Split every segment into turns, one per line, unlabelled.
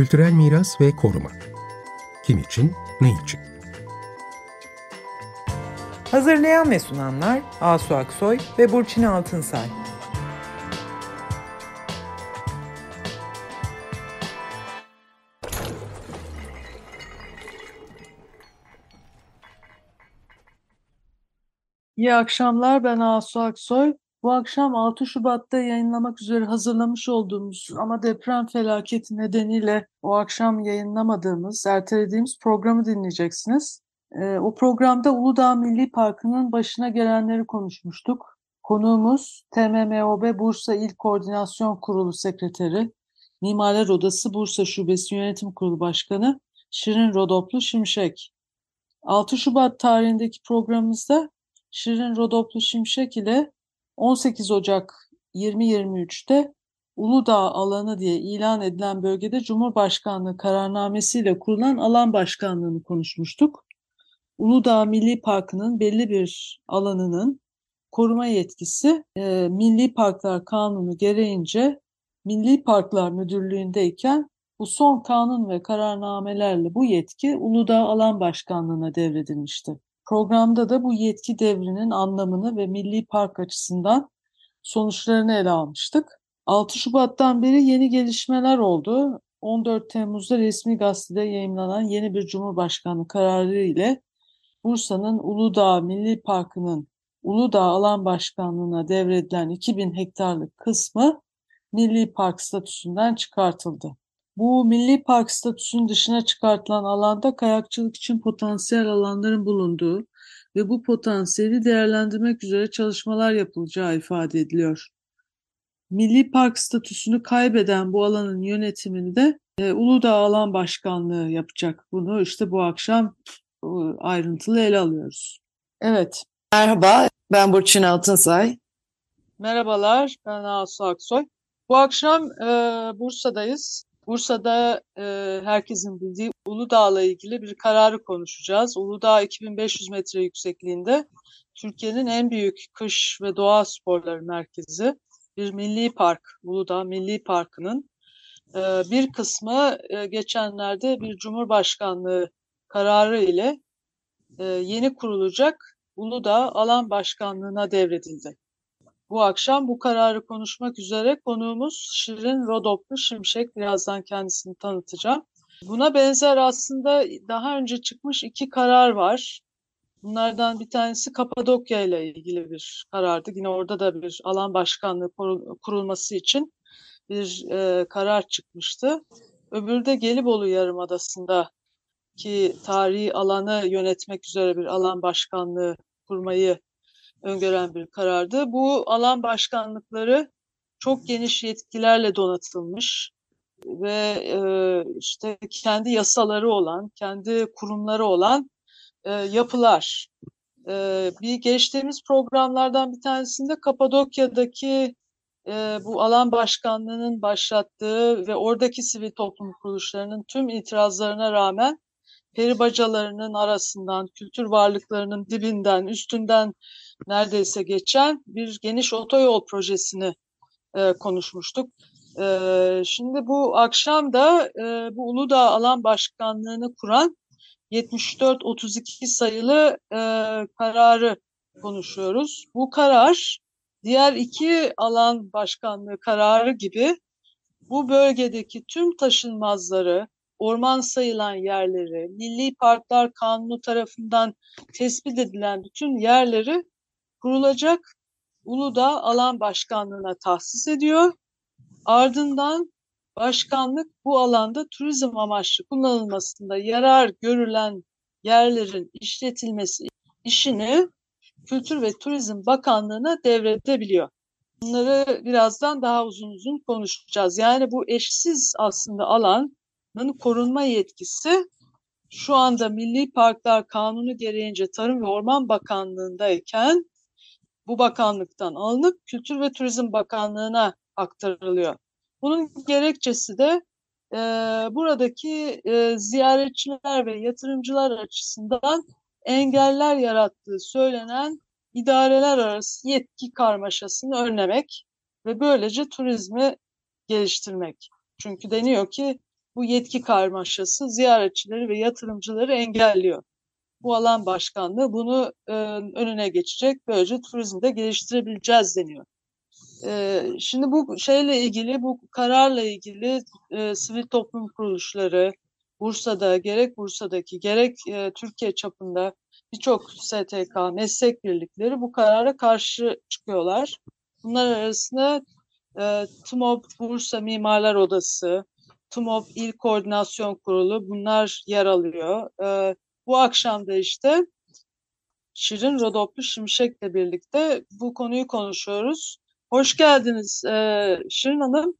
Kültürel miras ve koruma. Kim için, ne için?
Hazırlayan ve sunanlar Asu Aksoy ve Burçin Altınsay.
İyi akşamlar, ben Asu Aksoy. Bu akşam 6 Şubat'ta yayınlamak üzere hazırlamış olduğumuz ama deprem felaketi nedeniyle o akşam yayınlamadığımız, ertelediğimiz programı dinleyeceksiniz. Ee, o programda Uludağ Milli Parkı'nın başına gelenleri konuşmuştuk. Konuğumuz TMMOB Bursa İl Koordinasyon Kurulu Sekreteri, Mimarlar Odası Bursa Şubesi Yönetim Kurulu Başkanı Şirin Rodoplu Şimşek. 6 Şubat tarihindeki programımızda Şirin Rodoplu Şimşek ile 18 Ocak 2023'te Uludağ alanı diye ilan edilen bölgede Cumhurbaşkanlığı kararnamesiyle kurulan alan başkanlığını konuşmuştuk. Uludağ Milli Parkı'nın belli bir alanının koruma yetkisi e, Milli Parklar Kanunu gereğince Milli Parklar Müdürlüğü'ndeyken bu son kanun ve kararnamelerle bu yetki Uludağ Alan Başkanlığı'na devredilmişti. Programda da bu yetki devrinin anlamını ve milli park açısından sonuçlarını ele almıştık. 6 Şubat'tan beri yeni gelişmeler oldu. 14 Temmuz'da resmi gazetede yayınlanan yeni bir Cumhurbaşkanlığı kararı ile Bursa'nın Uludağ Milli Parkı'nın Uludağ Alan Başkanlığı'na devredilen 2000 hektarlık kısmı Milli Park statüsünden çıkartıldı. Bu milli park statüsünün dışına çıkartılan alanda kayakçılık için potansiyel alanların bulunduğu ve bu potansiyeli değerlendirmek üzere çalışmalar yapılacağı ifade ediliyor. Milli park statüsünü kaybeden bu alanın yönetimini de e, Uludağ Alan Başkanlığı yapacak. Bunu işte bu akşam e, ayrıntılı ele alıyoruz. Evet.
Merhaba, ben Burçin Altınsay.
Merhabalar, ben Asu Aksoy. Bu akşam e, Bursa'dayız. Bursa'da e, herkesin bildiği Uludağ'la ilgili bir kararı konuşacağız. Uludağ 2500 metre yüksekliğinde Türkiye'nin en büyük kış ve doğa sporları merkezi. Bir milli park, Uludağ Milli Parkı'nın e, bir kısmı e, geçenlerde bir Cumhurbaşkanlığı kararı ile e, yeni kurulacak Uludağ Alan Başkanlığı'na devredildi. Bu akşam bu kararı konuşmak üzere konuğumuz Şirin Rodoplu Şimşek. Birazdan kendisini tanıtacağım. Buna benzer aslında daha önce çıkmış iki karar var. Bunlardan bir tanesi Kapadokya ile ilgili bir karardı. Yine orada da bir alan başkanlığı kurulması için bir e, karar çıkmıştı. Öbürü de Gelibolu Yarımadası'nda ki tarihi alanı yönetmek üzere bir alan başkanlığı kurmayı öngören bir karardı. Bu alan başkanlıkları çok geniş yetkilerle donatılmış ve e, işte kendi yasaları olan, kendi kurumları olan e, yapılar. E, bir geçtiğimiz programlardan bir tanesinde Kapadokya'daki e, bu alan başkanlığının başlattığı ve oradaki sivil toplum kuruluşlarının tüm itirazlarına rağmen peri bacalarının arasından, kültür varlıklarının dibinden, üstünden neredeyse geçen bir geniş otoyol projesini e, konuşmuştuk. E, şimdi bu akşam da e, bu Uludağ Alan Başkanlığı'nı kuran 74-32 sayılı e, kararı konuşuyoruz. Bu karar diğer iki alan başkanlığı kararı gibi bu bölgedeki tüm taşınmazları, orman sayılan yerleri, Milli Parklar Kanunu tarafından tespit edilen bütün yerleri kurulacak Uludağ Alan Başkanlığı'na tahsis ediyor. Ardından başkanlık bu alanda turizm amaçlı kullanılmasında yarar görülen yerlerin işletilmesi işini Kültür ve Turizm Bakanlığı'na devredebiliyor. Bunları birazdan daha uzun uzun konuşacağız. Yani bu eşsiz aslında alanın korunma yetkisi şu anda Milli Parklar Kanunu gereğince Tarım ve Orman Bakanlığı'ndayken bu bakanlıktan alınıp Kültür ve Turizm Bakanlığı'na aktarılıyor. Bunun gerekçesi de e, buradaki e, ziyaretçiler ve yatırımcılar açısından engeller yarattığı söylenen idareler arası yetki karmaşasını önlemek ve böylece turizmi geliştirmek. Çünkü deniyor ki bu yetki karmaşası ziyaretçileri ve yatırımcıları engelliyor. Bu alan başkanlığı bunu e, önüne geçecek. Böylece turizmde geliştirebileceğiz deniyor. E, şimdi bu şeyle ilgili, bu kararla ilgili e, sivil toplum kuruluşları, Bursa'da gerek Bursa'daki gerek e, Türkiye çapında birçok STK, meslek birlikleri bu karara karşı çıkıyorlar. Bunlar arasında e, TMOB Bursa Mimarlar Odası, TMOB İl Koordinasyon Kurulu bunlar yer alıyor. E, bu akşam da işte Şirin Rodoplu Şimşek'le birlikte bu konuyu konuşuyoruz. Hoş geldiniz e, Şirin Hanım.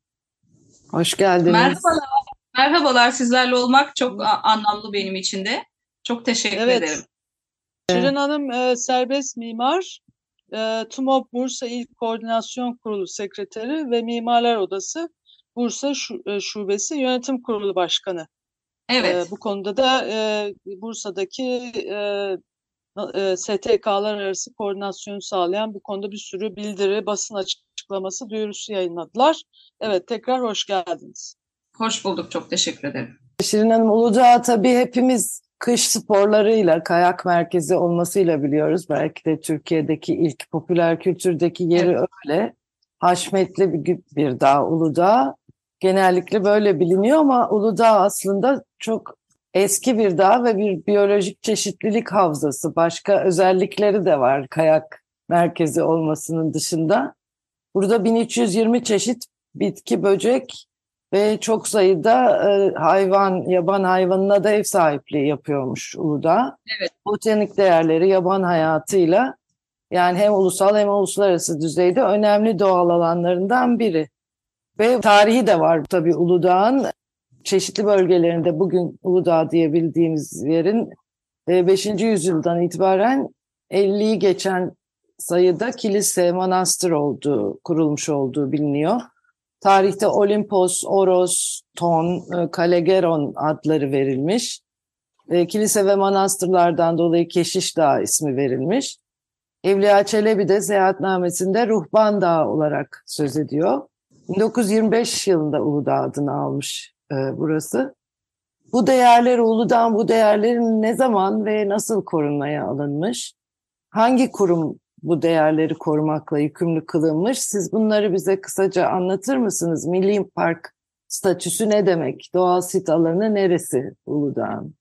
Hoş geldiniz.
Merhabalar. Merhabalar. Sizlerle olmak çok anlamlı benim için de. Çok teşekkür
evet.
ederim.
Şirin Hanım e, serbest mimar, e, TUMOP Bursa İl Koordinasyon Kurulu Sekreteri ve Mimarlar Odası Bursa Şubesi Yönetim Kurulu Başkanı.
Evet.
E, bu konuda da e, Bursa'daki e, e, STK'lar arası koordinasyonu sağlayan bu konuda bir sürü bildiri, basın açıklaması, duyurusu yayınladılar. Evet, tekrar hoş geldiniz.
Hoş bulduk, çok teşekkür ederim.
Şirin Hanım, Uludağ tabii hepimiz kış sporlarıyla, kayak merkezi olmasıyla biliyoruz. Belki de Türkiye'deki ilk popüler kültürdeki yeri evet. öyle. Haşmetli bir, bir dağ Uludağ. Genellikle böyle biliniyor ama Uludağ aslında çok eski bir dağ ve bir biyolojik çeşitlilik havzası. Başka özellikleri de var kayak merkezi olmasının dışında. Burada 1320 çeşit bitki, böcek ve çok sayıda e, hayvan, yaban hayvanına da ev sahipliği yapıyormuş Uludağ.
Evet.
Botanik değerleri, yaban hayatıyla yani hem ulusal hem uluslararası düzeyde önemli doğal alanlarından biri. Ve tarihi de var tabii Uludağ'ın çeşitli bölgelerinde bugün Uludağ diye bildiğimiz yerin 5. yüzyıldan itibaren 50'yi geçen sayıda kilise, manastır olduğu, kurulmuş olduğu biliniyor. Tarihte Olimpos, Oros, Ton, Kalegeron adları verilmiş. Kilise ve manastırlardan dolayı Keşiş Dağı ismi verilmiş. Evliya Çelebi de seyahatnamesinde Ruhban Dağı olarak söz ediyor. 1925 yılında Uludağ adını almış e, burası. Bu değerler Uludağ bu değerlerin ne zaman ve nasıl korunmaya alınmış? Hangi kurum bu değerleri korumakla yükümlü kılınmış? Siz bunları bize kısaca anlatır mısınız? Milli Park statüsü ne demek? Doğal sit alanı neresi Uludağ'ın?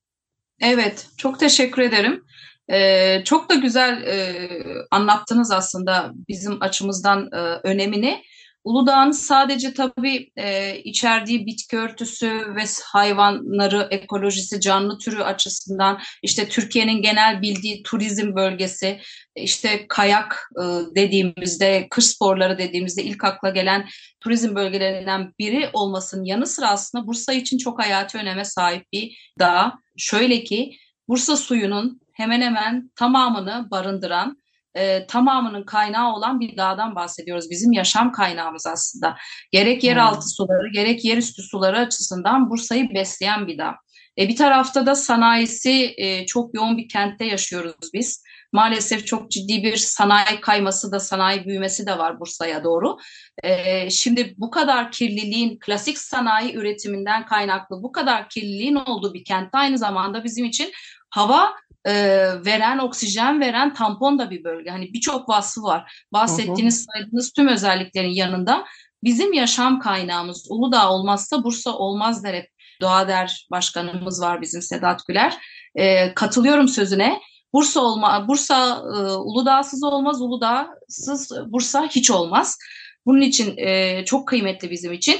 Evet, çok teşekkür ederim. Ee, çok da güzel e, anlattınız aslında bizim açımızdan e, önemini. Uludağ'ın sadece tabii e, içerdiği bitki örtüsü ve hayvanları, ekolojisi, canlı türü açısından işte Türkiye'nin genel bildiği turizm bölgesi, işte kayak e, dediğimizde, kış sporları dediğimizde ilk akla gelen turizm bölgelerinden biri olmasının yanı sıra aslında Bursa için çok hayati öneme sahip bir dağ. Şöyle ki Bursa suyunun hemen hemen tamamını barındıran e, tamamının kaynağı olan bir dağdan bahsediyoruz. Bizim yaşam kaynağımız aslında. Gerek yeraltı hmm. suları, gerek yerüstü suları açısından Bursa'yı besleyen bir dağ. E, bir tarafta da sanayisi e, çok yoğun bir kentte yaşıyoruz biz. Maalesef çok ciddi bir sanayi kayması da sanayi büyümesi de var Bursa'ya doğru. E, şimdi bu kadar kirliliğin klasik sanayi üretiminden kaynaklı bu kadar kirliliğin olduğu bir kentte aynı zamanda bizim için hava e, veren, oksijen veren tampon da bir bölge. Hani birçok vasfı var. Bahsettiğiniz, saydığınız tüm özelliklerin yanında bizim yaşam kaynağımız Uludağ olmazsa Bursa olmaz der hep. Doğader Başkanımız var bizim Sedat Güler. E, katılıyorum sözüne. Bursa olma, Bursa e, Uludağsız olmaz, Uludağsız Bursa hiç olmaz. Bunun için e, çok kıymetli bizim için.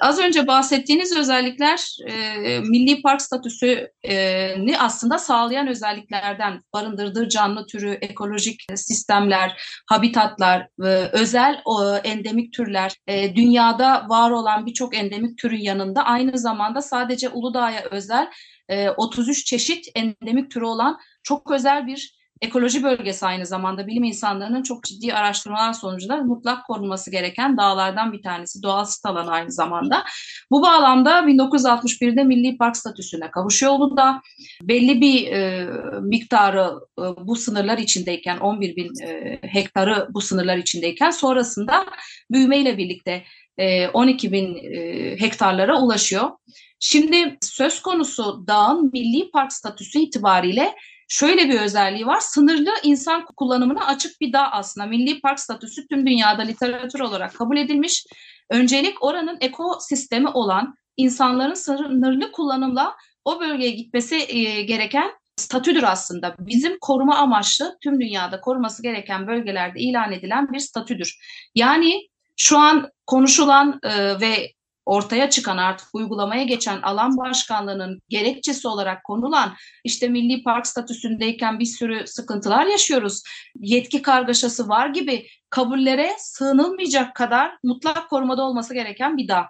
Az önce bahsettiğiniz özellikler e, milli park statüsünü aslında sağlayan özelliklerden barındırdığı canlı türü, ekolojik sistemler, habitatlar, e, özel o, endemik türler, e, dünyada var olan birçok endemik türün yanında aynı zamanda sadece Uludağ'a özel e, 33 çeşit endemik türü olan çok özel bir ekoloji bölgesi aynı zamanda bilim insanlarının çok ciddi araştırmalar sonucunda mutlak korunması gereken dağlardan bir tanesi. Doğal sit alanı aynı zamanda. Bu bağlamda 1961'de Milli Park statüsüne kavuşuyor Uludağ. Belli bir e, miktarı e, bu sınırlar içindeyken 11 bin e, hektarı bu sınırlar içindeyken sonrasında büyümeyle birlikte e, 12 bin e, hektarlara ulaşıyor. Şimdi söz konusu dağın milli park statüsü itibariyle şöyle bir özelliği var. Sınırlı insan kullanımına açık bir dağ aslında. Milli park statüsü tüm dünyada literatür olarak kabul edilmiş. Öncelik oranın ekosistemi olan insanların sınırlı kullanımla o bölgeye gitmesi e, gereken statüdür aslında. Bizim koruma amaçlı tüm dünyada koruması gereken bölgelerde ilan edilen bir statüdür. Yani şu an konuşulan e, ve ortaya çıkan artık uygulamaya geçen alan başkanlığının gerekçesi olarak konulan işte milli park statüsündeyken bir sürü sıkıntılar yaşıyoruz. Yetki kargaşası var gibi kabullere sığınılmayacak kadar mutlak korumada olması gereken bir dağ.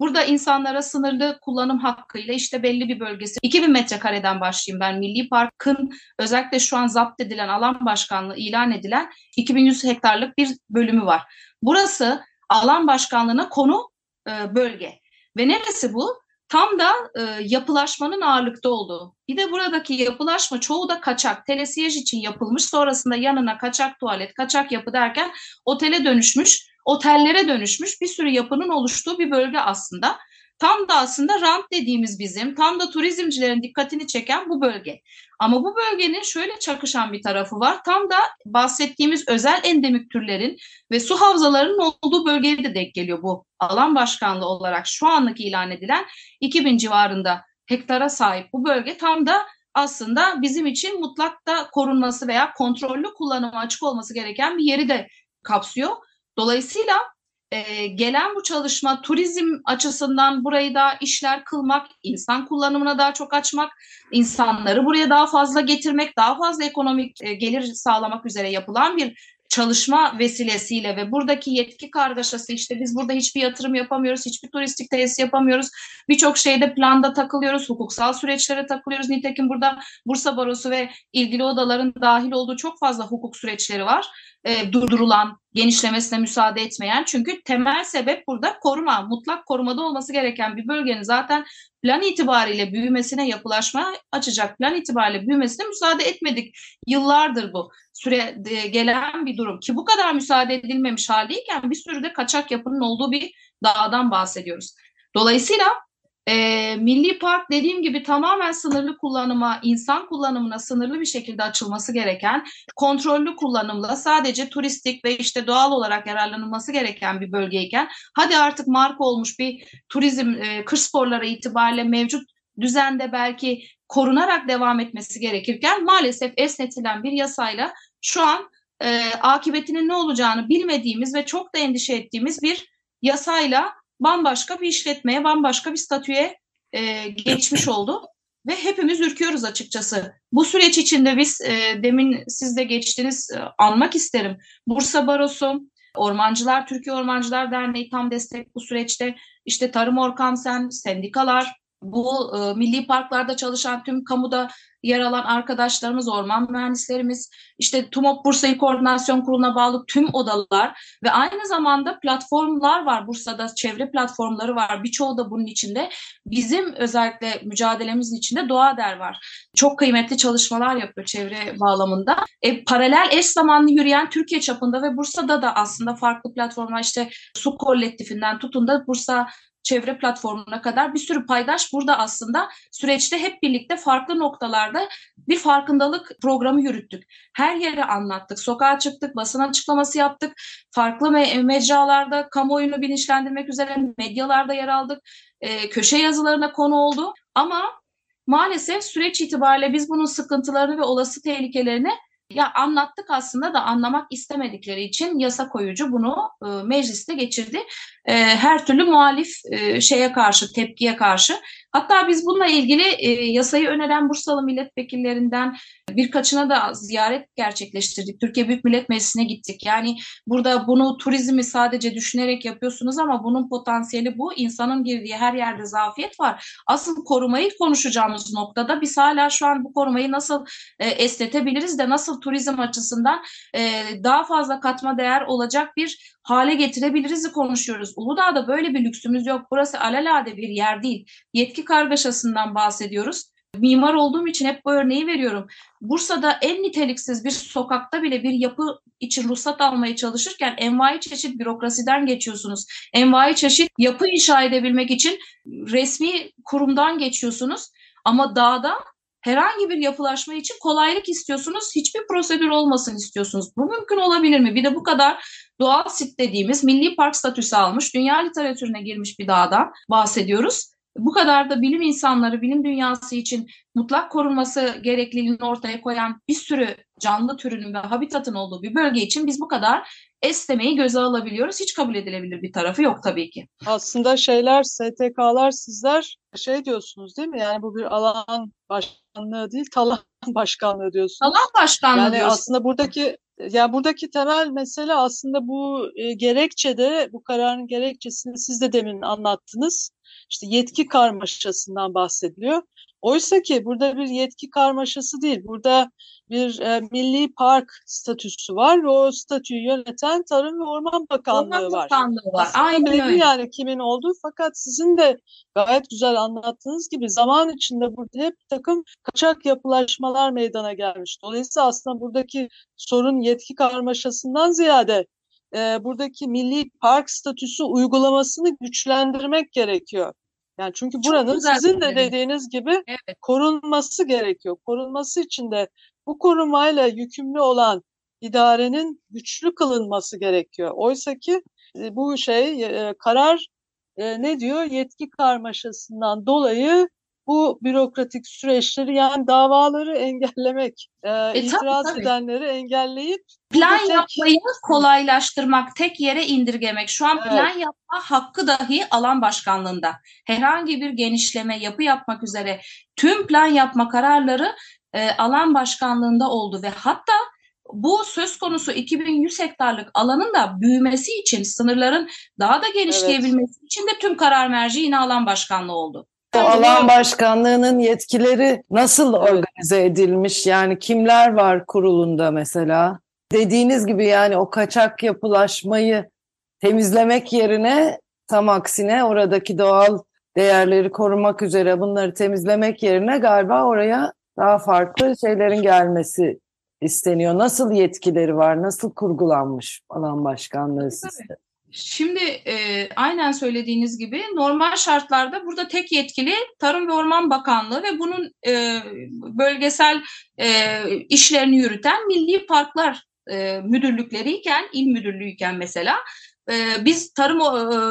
Burada insanlara sınırlı kullanım hakkıyla işte belli bir bölgesi 2000 metrekareden başlayayım ben Milli Park'ın özellikle şu an zapt edilen alan başkanlığı ilan edilen 2100 hektarlık bir bölümü var. Burası alan başkanlığına konu e, bölge. Ve neresi bu? Tam da e, yapılaşmanın ağırlıkta olduğu. Bir de buradaki yapılaşma çoğu da kaçak. Telesiyej için yapılmış. Sonrasında yanına kaçak tuvalet, kaçak yapı derken otele dönüşmüş, otellere dönüşmüş bir sürü yapının oluştuğu bir bölge aslında. Tam da aslında rant dediğimiz bizim, tam da turizmcilerin dikkatini çeken bu bölge. Ama bu bölgenin şöyle çakışan bir tarafı var. Tam da bahsettiğimiz özel endemik türlerin ve su havzalarının olduğu bölgeye de denk geliyor bu alan başkanlığı olarak şu anlık ilan edilen 2000 civarında hektara sahip bu bölge tam da aslında bizim için mutlak da korunması veya kontrollü kullanıma açık olması gereken bir yeri de kapsıyor. Dolayısıyla e, gelen bu çalışma turizm açısından burayı da işler kılmak, insan kullanımına daha çok açmak, insanları buraya daha fazla getirmek, daha fazla ekonomik e, gelir sağlamak üzere yapılan bir çalışma vesilesiyle ve buradaki yetki kargaşası işte biz burada hiçbir yatırım yapamıyoruz, hiçbir turistik tesis yapamıyoruz. Birçok şeyde planda takılıyoruz, hukuksal süreçlere takılıyoruz. Nitekim burada Bursa Barosu ve ilgili odaların dahil olduğu çok fazla hukuk süreçleri var. E, durdurulan, genişlemesine müsaade etmeyen. Çünkü temel sebep burada koruma, mutlak korumada olması gereken bir bölgenin zaten plan itibariyle büyümesine, yapılaşma açacak plan itibariyle büyümesine müsaade etmedik. Yıllardır bu süre gelen bir durum ki bu kadar müsaade edilmemiş haldeyken bir sürü de kaçak yapının olduğu bir dağdan bahsediyoruz. Dolayısıyla e, Milli Park dediğim gibi tamamen sınırlı kullanıma, insan kullanımına sınırlı bir şekilde açılması gereken, kontrollü kullanımla sadece turistik ve işte doğal olarak yararlanılması gereken bir bölgeyken, hadi artık marka olmuş bir turizm, e, kış sporları itibariyle mevcut düzende belki korunarak devam etmesi gerekirken maalesef esnetilen bir yasayla şu an e, akıbetinin ne olacağını bilmediğimiz ve çok da endişe ettiğimiz bir yasayla bambaşka bir işletmeye, bambaşka bir statüye e, geçmiş oldu. Ve hepimiz ürküyoruz açıkçası. Bu süreç içinde biz e, demin siz de geçtiniz e, anmak isterim. Bursa Barosu, Ormancılar, Türkiye Ormancılar Derneği tam destek bu süreçte. İşte Tarım Orkamsen, sendikalar, bu e, milli parklarda çalışan tüm kamuda yer alan arkadaşlarımız, orman mühendislerimiz, işte TUMOP Bursa İl Koordinasyon Kurulu'na bağlı tüm odalar ve aynı zamanda platformlar var. Bursa'da çevre platformları var. Birçoğu da bunun içinde. Bizim özellikle mücadelemizin içinde Doğa Der var. Çok kıymetli çalışmalar yapıyor çevre bağlamında. E, paralel eş zamanlı yürüyen Türkiye çapında ve Bursa'da da aslında farklı platformlar işte Su Kolektifinden tutun da Bursa çevre platformuna kadar bir sürü paydaş burada aslında süreçte hep birlikte farklı noktalarda bir farkındalık programı yürüttük. Her yere anlattık, sokağa çıktık, basın açıklaması yaptık, farklı me- mecralarda kamuoyunu bilinçlendirmek üzere medyalarda yer aldık, e, köşe yazılarına konu oldu. Ama maalesef süreç itibariyle biz bunun sıkıntılarını ve olası tehlikelerini ya anlattık aslında da anlamak istemedikleri için yasa koyucu bunu e, mecliste geçirdi. E, her türlü muhalif e, şeye karşı, tepkiye karşı. Hatta biz bununla ilgili e, yasayı öneren Bursalı milletvekillerinden birkaçına da ziyaret gerçekleştirdik. Türkiye Büyük Millet Meclisi'ne gittik. Yani burada bunu turizmi sadece düşünerek yapıyorsunuz ama bunun potansiyeli bu. İnsanın girdiği her yerde zafiyet var. Asıl korumayı konuşacağımız noktada biz hala şu an bu korumayı nasıl e, esnetebiliriz de nasıl turizm açısından e, daha fazla katma değer olacak bir hale getirebiliriz konuşuyoruz. Uludağ'da böyle bir lüksümüz yok. Burası alelade bir yer değil. Yetki kargaşasından bahsediyoruz. Mimar olduğum için hep bu örneği veriyorum. Bursa'da en niteliksiz bir sokakta bile bir yapı için ruhsat almaya çalışırken envai çeşit bürokrasiden geçiyorsunuz. Envai çeşit yapı inşa edebilmek için resmi kurumdan geçiyorsunuz. Ama dağda herhangi bir yapılaşma için kolaylık istiyorsunuz. Hiçbir prosedür olmasın istiyorsunuz. Bu mümkün olabilir mi? Bir de bu kadar doğal sit dediğimiz milli park statüsü almış, dünya literatürüne girmiş bir dağdan bahsediyoruz. Bu kadar da bilim insanları, bilim dünyası için mutlak korunması gerekliliğini ortaya koyan bir sürü canlı türünün ve habitatın olduğu bir bölge için biz bu kadar esnemeyi göze alabiliyoruz. Hiç kabul edilebilir bir tarafı yok tabii ki.
Aslında şeyler, STK'lar sizler şey diyorsunuz değil mi? Yani bu bir alan başkanlığı değil, talan başkanlığı diyorsunuz.
Talan başkanlığı
yani
diyorsunuz.
aslında buradaki yani buradaki temel mesele aslında bu e, gerekçede, bu kararın gerekçesini siz de demin anlattınız. İşte yetki karmaşasından bahsediliyor. Oysa ki burada bir yetki karmaşası değil. Burada bir e, milli park statüsü var ve o statüyü yöneten Tarım ve Orman Bakanlığı
Orman
var.
Bakanlığı var.
Aslında
Aynen öyle.
yani kimin olduğu fakat sizin de gayet güzel anlattığınız gibi zaman içinde burada hep takım kaçak yapılaşmalar meydana gelmiş. Dolayısıyla aslında buradaki sorun yetki karmaşasından ziyade e, buradaki milli park statüsü uygulamasını güçlendirmek gerekiyor. Yani çünkü buranın sizin de dediğiniz gibi
Evet.
korunması gerekiyor. Korunması için de bu korumayla yükümlü olan idarenin güçlü kılınması gerekiyor. Oysa ki e, bu şey e, karar e, ne diyor? Yetki karmaşasından dolayı bu bürokratik süreçleri yani davaları engellemek, e,
tabii,
itiraz
tabii.
edenleri engelleyip
Plan
tek-
yapmayı kolaylaştırmak, tek yere indirgemek. Şu an
Evet.
plan yapma hakkı dahi alan başkanlığında. Herhangi bir genişleme, yapı yapmak üzere tüm plan yapma kararları e, alan başkanlığında oldu ve hatta bu söz konusu 2100 hektarlık alanın da büyümesi için, sınırların daha da genişleyebilmesi için de tüm karar merci yine alan başkanlığı oldu.
Yani
alan başkanlığının yetkileri nasıl
Evet.
organize edilmiş? Yani kimler var kurulunda mesela? Dediğiniz gibi yani o kaçak yapılaşmayı temizlemek yerine tam aksine oradaki doğal değerleri korumak üzere bunları temizlemek yerine galiba oraya daha farklı şeylerin gelmesi isteniyor. Nasıl yetkileri var? Nasıl kurgulanmış alan başkanlığı sistemi?
Şimdi e, aynen söylediğiniz gibi normal şartlarda burada tek yetkili Tarım ve Orman Bakanlığı ve bunun e, bölgesel e, işlerini yürüten milli parklar e, müdürlükleriyken, il müdürlüğüyken mesela e, biz Tarım e,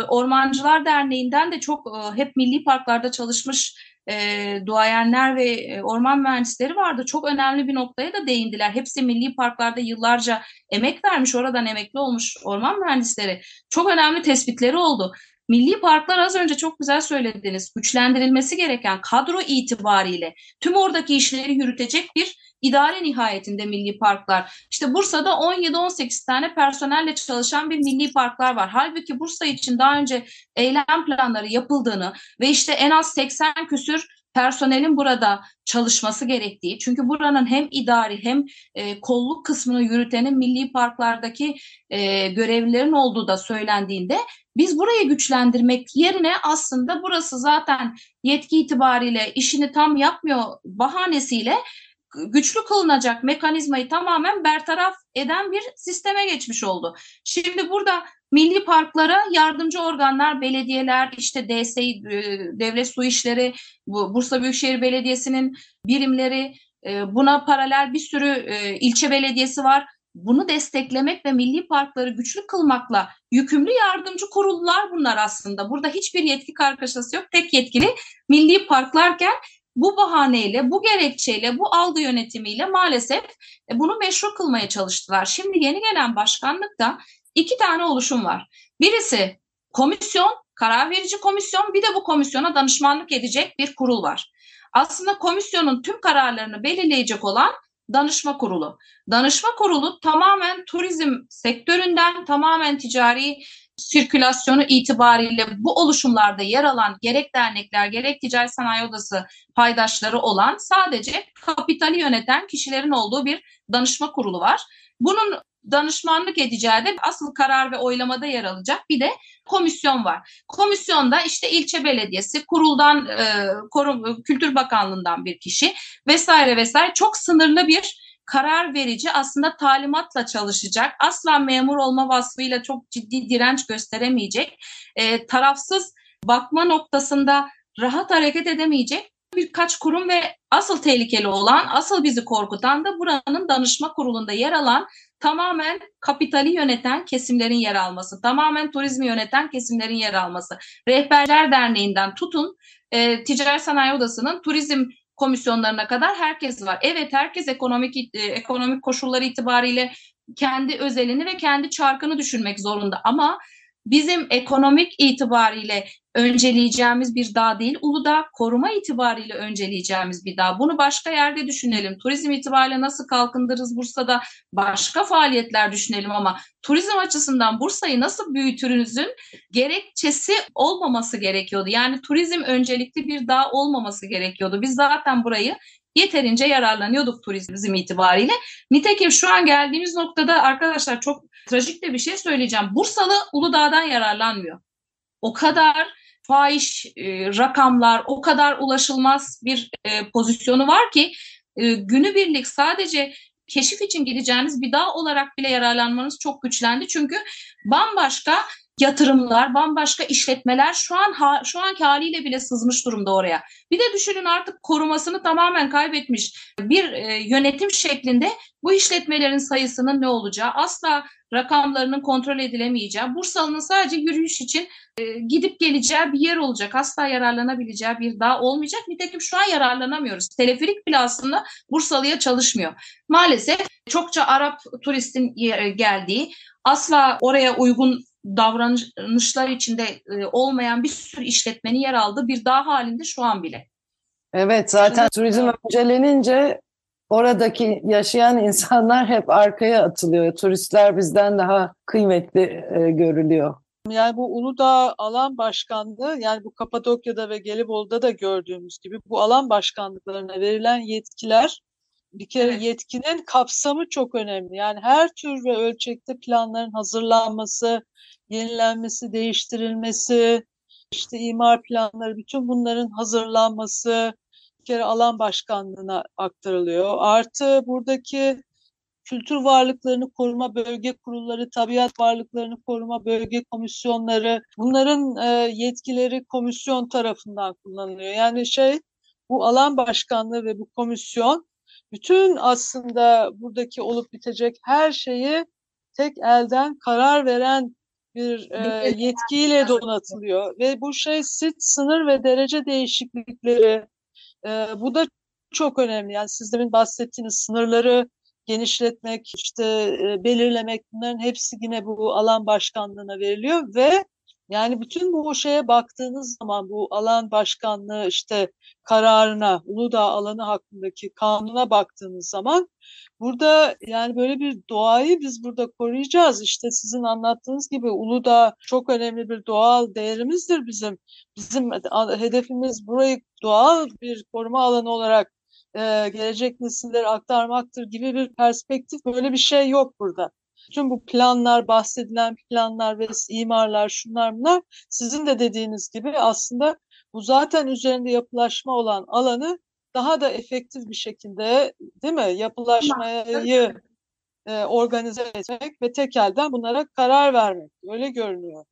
Ormancılar Derneği'nden de çok e, hep milli parklarda çalışmış e, duayenler ve e, orman mühendisleri vardı. Çok önemli bir noktaya da değindiler. Hepsi milli parklarda yıllarca emek vermiş, oradan emekli olmuş orman mühendisleri. Çok önemli tespitleri oldu. Milli parklar az önce çok güzel söylediniz. Güçlendirilmesi gereken kadro itibariyle tüm oradaki işleri yürütecek bir idare nihayetinde milli parklar. İşte Bursa'da 17-18 tane personelle çalışan bir milli parklar var. Halbuki Bursa için daha önce eylem planları yapıldığını ve işte en az 80 küsür personelin burada çalışması gerektiği. Çünkü buranın hem idari hem e, kolluk kısmını yürütenin milli parklardaki e, görevlilerin olduğu da söylendiğinde biz burayı güçlendirmek yerine aslında burası zaten yetki itibariyle işini tam yapmıyor bahanesiyle güçlü kılınacak mekanizmayı tamamen bertaraf eden bir sisteme geçmiş oldu. Şimdi burada milli parklara yardımcı organlar, belediyeler, işte DSİ, e, Devlet Su İşleri, bu Bursa Büyükşehir Belediyesi'nin birimleri, e, buna paralel bir sürü e, ilçe belediyesi var. Bunu desteklemek ve milli parkları güçlü kılmakla yükümlü yardımcı kurullar bunlar aslında. Burada hiçbir yetki kargaşası yok. Tek yetkili milli parklarken bu bahaneyle, bu gerekçeyle, bu algı yönetimiyle maalesef bunu meşru kılmaya çalıştılar. Şimdi yeni gelen başkanlıkta iki tane oluşum var. Birisi komisyon, karar verici komisyon bir de bu komisyona danışmanlık edecek bir kurul var. Aslında komisyonun tüm kararlarını belirleyecek olan danışma kurulu. Danışma kurulu tamamen turizm sektöründen tamamen ticari sirkülasyonu itibariyle bu oluşumlarda yer alan gerek dernekler gerek ticari sanayi odası paydaşları olan sadece kapitali yöneten kişilerin olduğu bir danışma kurulu var. Bunun danışmanlık edeceği de asıl karar ve oylamada yer alacak bir de komisyon var. Komisyonda işte ilçe belediyesi, kuruldan, e, korum, Kültür Bakanlığı'ndan bir kişi vesaire vesaire çok sınırlı bir karar verici aslında talimatla çalışacak. Asla memur olma vasfıyla çok ciddi direnç gösteremeyecek. E, tarafsız bakma noktasında rahat hareket edemeyecek birkaç kurum ve asıl tehlikeli olan, asıl bizi korkutan da buranın danışma kurulunda yer alan tamamen kapitali yöneten kesimlerin yer alması, tamamen turizmi yöneten kesimlerin yer alması. Rehberler Derneği'nden tutun, e, Ticaret Sanayi Odası'nın turizm komisyonlarına kadar herkes var. Evet herkes ekonomik e, ekonomik koşulları itibariyle kendi özelini ve kendi çarkını düşünmek zorunda ama bizim ekonomik itibariyle önceleyeceğimiz bir dağ değil, Uludağ koruma itibariyle önceleyeceğimiz bir dağ. Bunu başka yerde düşünelim. Turizm itibariyle nasıl kalkındırırız Bursa'da başka faaliyetler düşünelim ama turizm açısından Bursa'yı nasıl büyütürünüzün gerekçesi olmaması gerekiyordu. Yani turizm öncelikli bir dağ olmaması gerekiyordu. Biz zaten burayı yeterince yararlanıyorduk turizm itibariyle. Nitekim şu an geldiğimiz noktada arkadaşlar çok trajik de bir şey söyleyeceğim. Bursalı Uludağ'dan yararlanmıyor. O kadar fahiş e, rakamlar, o kadar ulaşılmaz bir e, pozisyonu var ki e, günübirlik sadece keşif için gideceğiniz bir dağ olarak bile yararlanmanız çok güçlendi. Çünkü bambaşka yatırımlar, bambaşka işletmeler şu an ha, şu anki haliyle bile sızmış durumda oraya. Bir de düşünün artık korumasını tamamen kaybetmiş bir e, yönetim şeklinde bu işletmelerin sayısının ne olacağı, asla rakamlarının kontrol edilemeyeceği, Bursalı'nın sadece yürüyüş için e, gidip geleceği bir yer olacak. Asla yararlanabileceği bir dağ olmayacak. Nitekim şu an yararlanamıyoruz. Teleferik bile aslında Bursalı'ya çalışmıyor. Maalesef çokça Arap turistin geldiği, asla oraya uygun davranışlar içinde e, olmayan bir sürü işletmenin yer aldığı bir dağ halinde şu an bile.
Evet zaten Şimdi, turizm öncelenince oradaki yaşayan insanlar hep arkaya atılıyor. Turistler bizden daha kıymetli e, görülüyor.
Yani bu Uludağ alan başkanlığı yani bu Kapadokya'da ve Gelibolu'da da gördüğümüz gibi bu alan başkanlıklarına verilen yetkiler bir kere evet. yetkinin kapsamı çok önemli. Yani her tür ve ölçekte planların hazırlanması, yenilenmesi, değiştirilmesi, işte imar planları, bütün bunların hazırlanması bir kere alan başkanlığına aktarılıyor. Artı buradaki kültür varlıklarını koruma bölge kurulları, tabiat varlıklarını koruma bölge komisyonları, bunların e, yetkileri komisyon tarafından kullanılıyor. Yani şey bu alan başkanlığı ve bu komisyon bütün aslında buradaki olup bitecek her şeyi tek elden karar veren bir e, yetkiyle donatılıyor ve bu şey sit sınır ve derece değişiklikleri e, bu da çok önemli. Yani siz demin bahsettiğiniz sınırları genişletmek, işte e, belirlemek bunların hepsi yine bu alan başkanlığına veriliyor ve yani bütün bu şeye baktığınız zaman bu alan başkanlığı işte kararına, Uludağ alanı hakkındaki kanuna baktığınız zaman burada yani böyle bir doğayı biz burada koruyacağız. İşte sizin anlattığınız gibi Uludağ çok önemli bir doğal değerimizdir bizim. Bizim hedefimiz burayı doğal bir koruma alanı olarak gelecek nesillere aktarmaktır gibi bir perspektif böyle bir şey yok burada. Tüm bu planlar, bahsedilen planlar ve imarlar, şunlar bunlar sizin de dediğiniz gibi aslında bu zaten üzerinde yapılaşma olan alanı daha da efektif bir şekilde değil mi yapılaşmayı e, organize etmek ve tekelden bunlara karar vermek. Öyle görünüyor.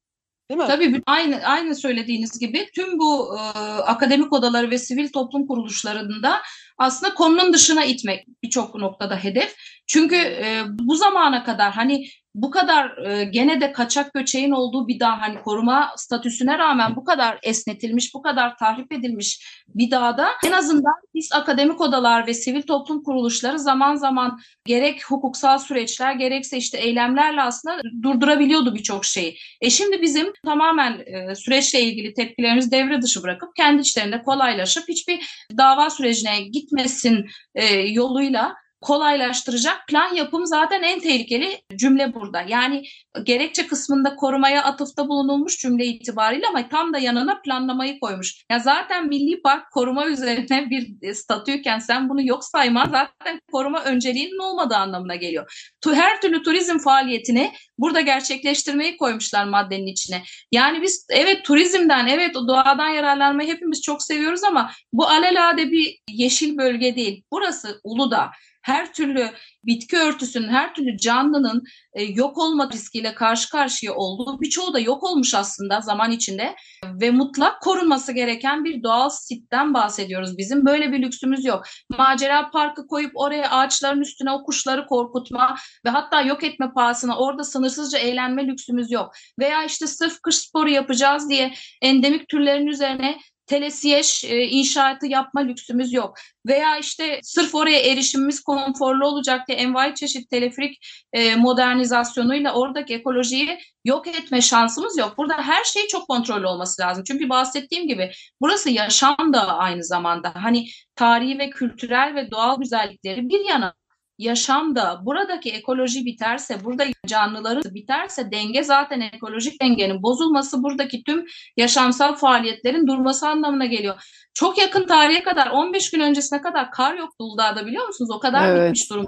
Değil mi?
Tabii aynı aynı söylediğiniz gibi tüm bu e, akademik odaları ve sivil toplum kuruluşlarında aslında konunun dışına itmek birçok noktada hedef. Çünkü e, bu zamana kadar hani bu kadar e, gene de kaçak göçeğin olduğu bir dağ hani koruma statüsüne rağmen bu kadar esnetilmiş, bu kadar tahrip edilmiş bir dağda en azından biz akademik odalar ve sivil toplum kuruluşları zaman zaman gerek hukuksal süreçler gerekse işte eylemlerle aslında durdurabiliyordu birçok şeyi. E şimdi bizim tamamen e, süreçle ilgili tepkilerimizi devre dışı bırakıp kendi içlerinde kolaylaşıp hiçbir dava sürecine gitmesin e, yoluyla kolaylaştıracak plan yapım zaten en tehlikeli cümle burada. Yani gerekçe kısmında korumaya atıfta bulunulmuş cümle itibariyle ama tam da yanına planlamayı koymuş. Ya zaten Milli Park koruma üzerine bir statüyken sen bunu yok sayma zaten koruma önceliğinin olmadığı anlamına geliyor. Her türlü turizm faaliyetini burada gerçekleştirmeyi koymuşlar maddenin içine. Yani biz evet turizmden, evet o doğadan yararlanmayı hepimiz çok seviyoruz ama bu alelade bir yeşil bölge değil. Burası Uludağ her türlü bitki örtüsünün, her türlü canlının e, yok olma riskiyle karşı karşıya olduğu, birçoğu da yok olmuş aslında zaman içinde ve mutlak korunması gereken bir doğal sitten bahsediyoruz. Bizim böyle bir lüksümüz yok. Macera parkı koyup oraya ağaçların üstüne o kuşları korkutma ve hatta yok etme pahasına orada sınırsızca eğlenme lüksümüz yok. Veya işte sırf kış sporu yapacağız diye endemik türlerin üzerine telesiyeş e, inşaatı yapma lüksümüz yok. Veya işte sırf oraya erişimimiz konforlu olacak diye envai çeşit teleferik e, modernizasyonuyla oradaki ekolojiyi yok etme şansımız yok. Burada her şey çok kontrollü olması lazım. Çünkü bahsettiğim gibi burası yaşam da aynı zamanda. Hani tarihi ve kültürel ve doğal güzellikleri bir yana yaşam da buradaki ekoloji biterse, burada canlıların biterse denge zaten ekolojik dengenin bozulması buradaki tüm yaşamsal faaliyetlerin durması anlamına geliyor. Çok yakın tarihe kadar 15 gün öncesine kadar kar yoktu Uludağ'da biliyor musunuz? O kadar
Evet.
bitmiş durum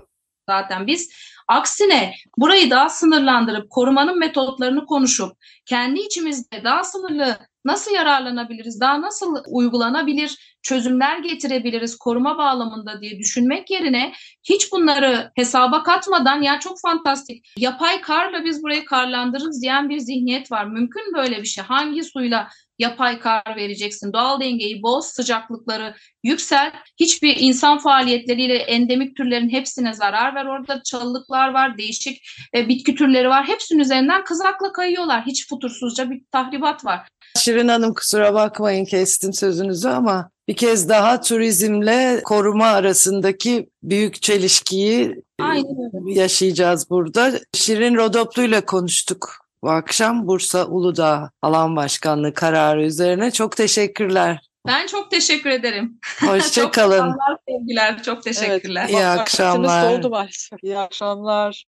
zaten. Biz aksine burayı daha sınırlandırıp korumanın metotlarını konuşup kendi içimizde daha sınırlı nasıl yararlanabiliriz, daha nasıl uygulanabilir çözümler getirebiliriz koruma bağlamında diye düşünmek yerine hiç bunları hesaba katmadan ya çok fantastik yapay karla biz burayı karlandırırız diyen bir zihniyet var. Mümkün böyle bir şey. Hangi suyla yapay kar vereceksin? Doğal dengeyi boz, sıcaklıkları yüksel. Hiçbir insan faaliyetleriyle endemik türlerin hepsine zarar ver. Orada çalılıklar var, değişik e, bitki türleri var. Hepsinin üzerinden kızakla kayıyorlar. Hiç futursuzca bir tahribat var.
Şirin Hanım kusura bakmayın kestim sözünüzü ama bir kez daha turizmle koruma arasındaki büyük çelişkiyi
Aynen öyle.
yaşayacağız burada. Şirin Rodoplu ile konuştuk bu akşam Bursa Uludağ Alan Başkanlığı kararı üzerine. Çok teşekkürler.
Ben çok teşekkür ederim.
Hoşçakalın.
Çok selamlar, sevgiler. Çok teşekkürler.
İyi
Bak, vaktimiz
akşamlar.
doldu maalesef. İyi akşamlar.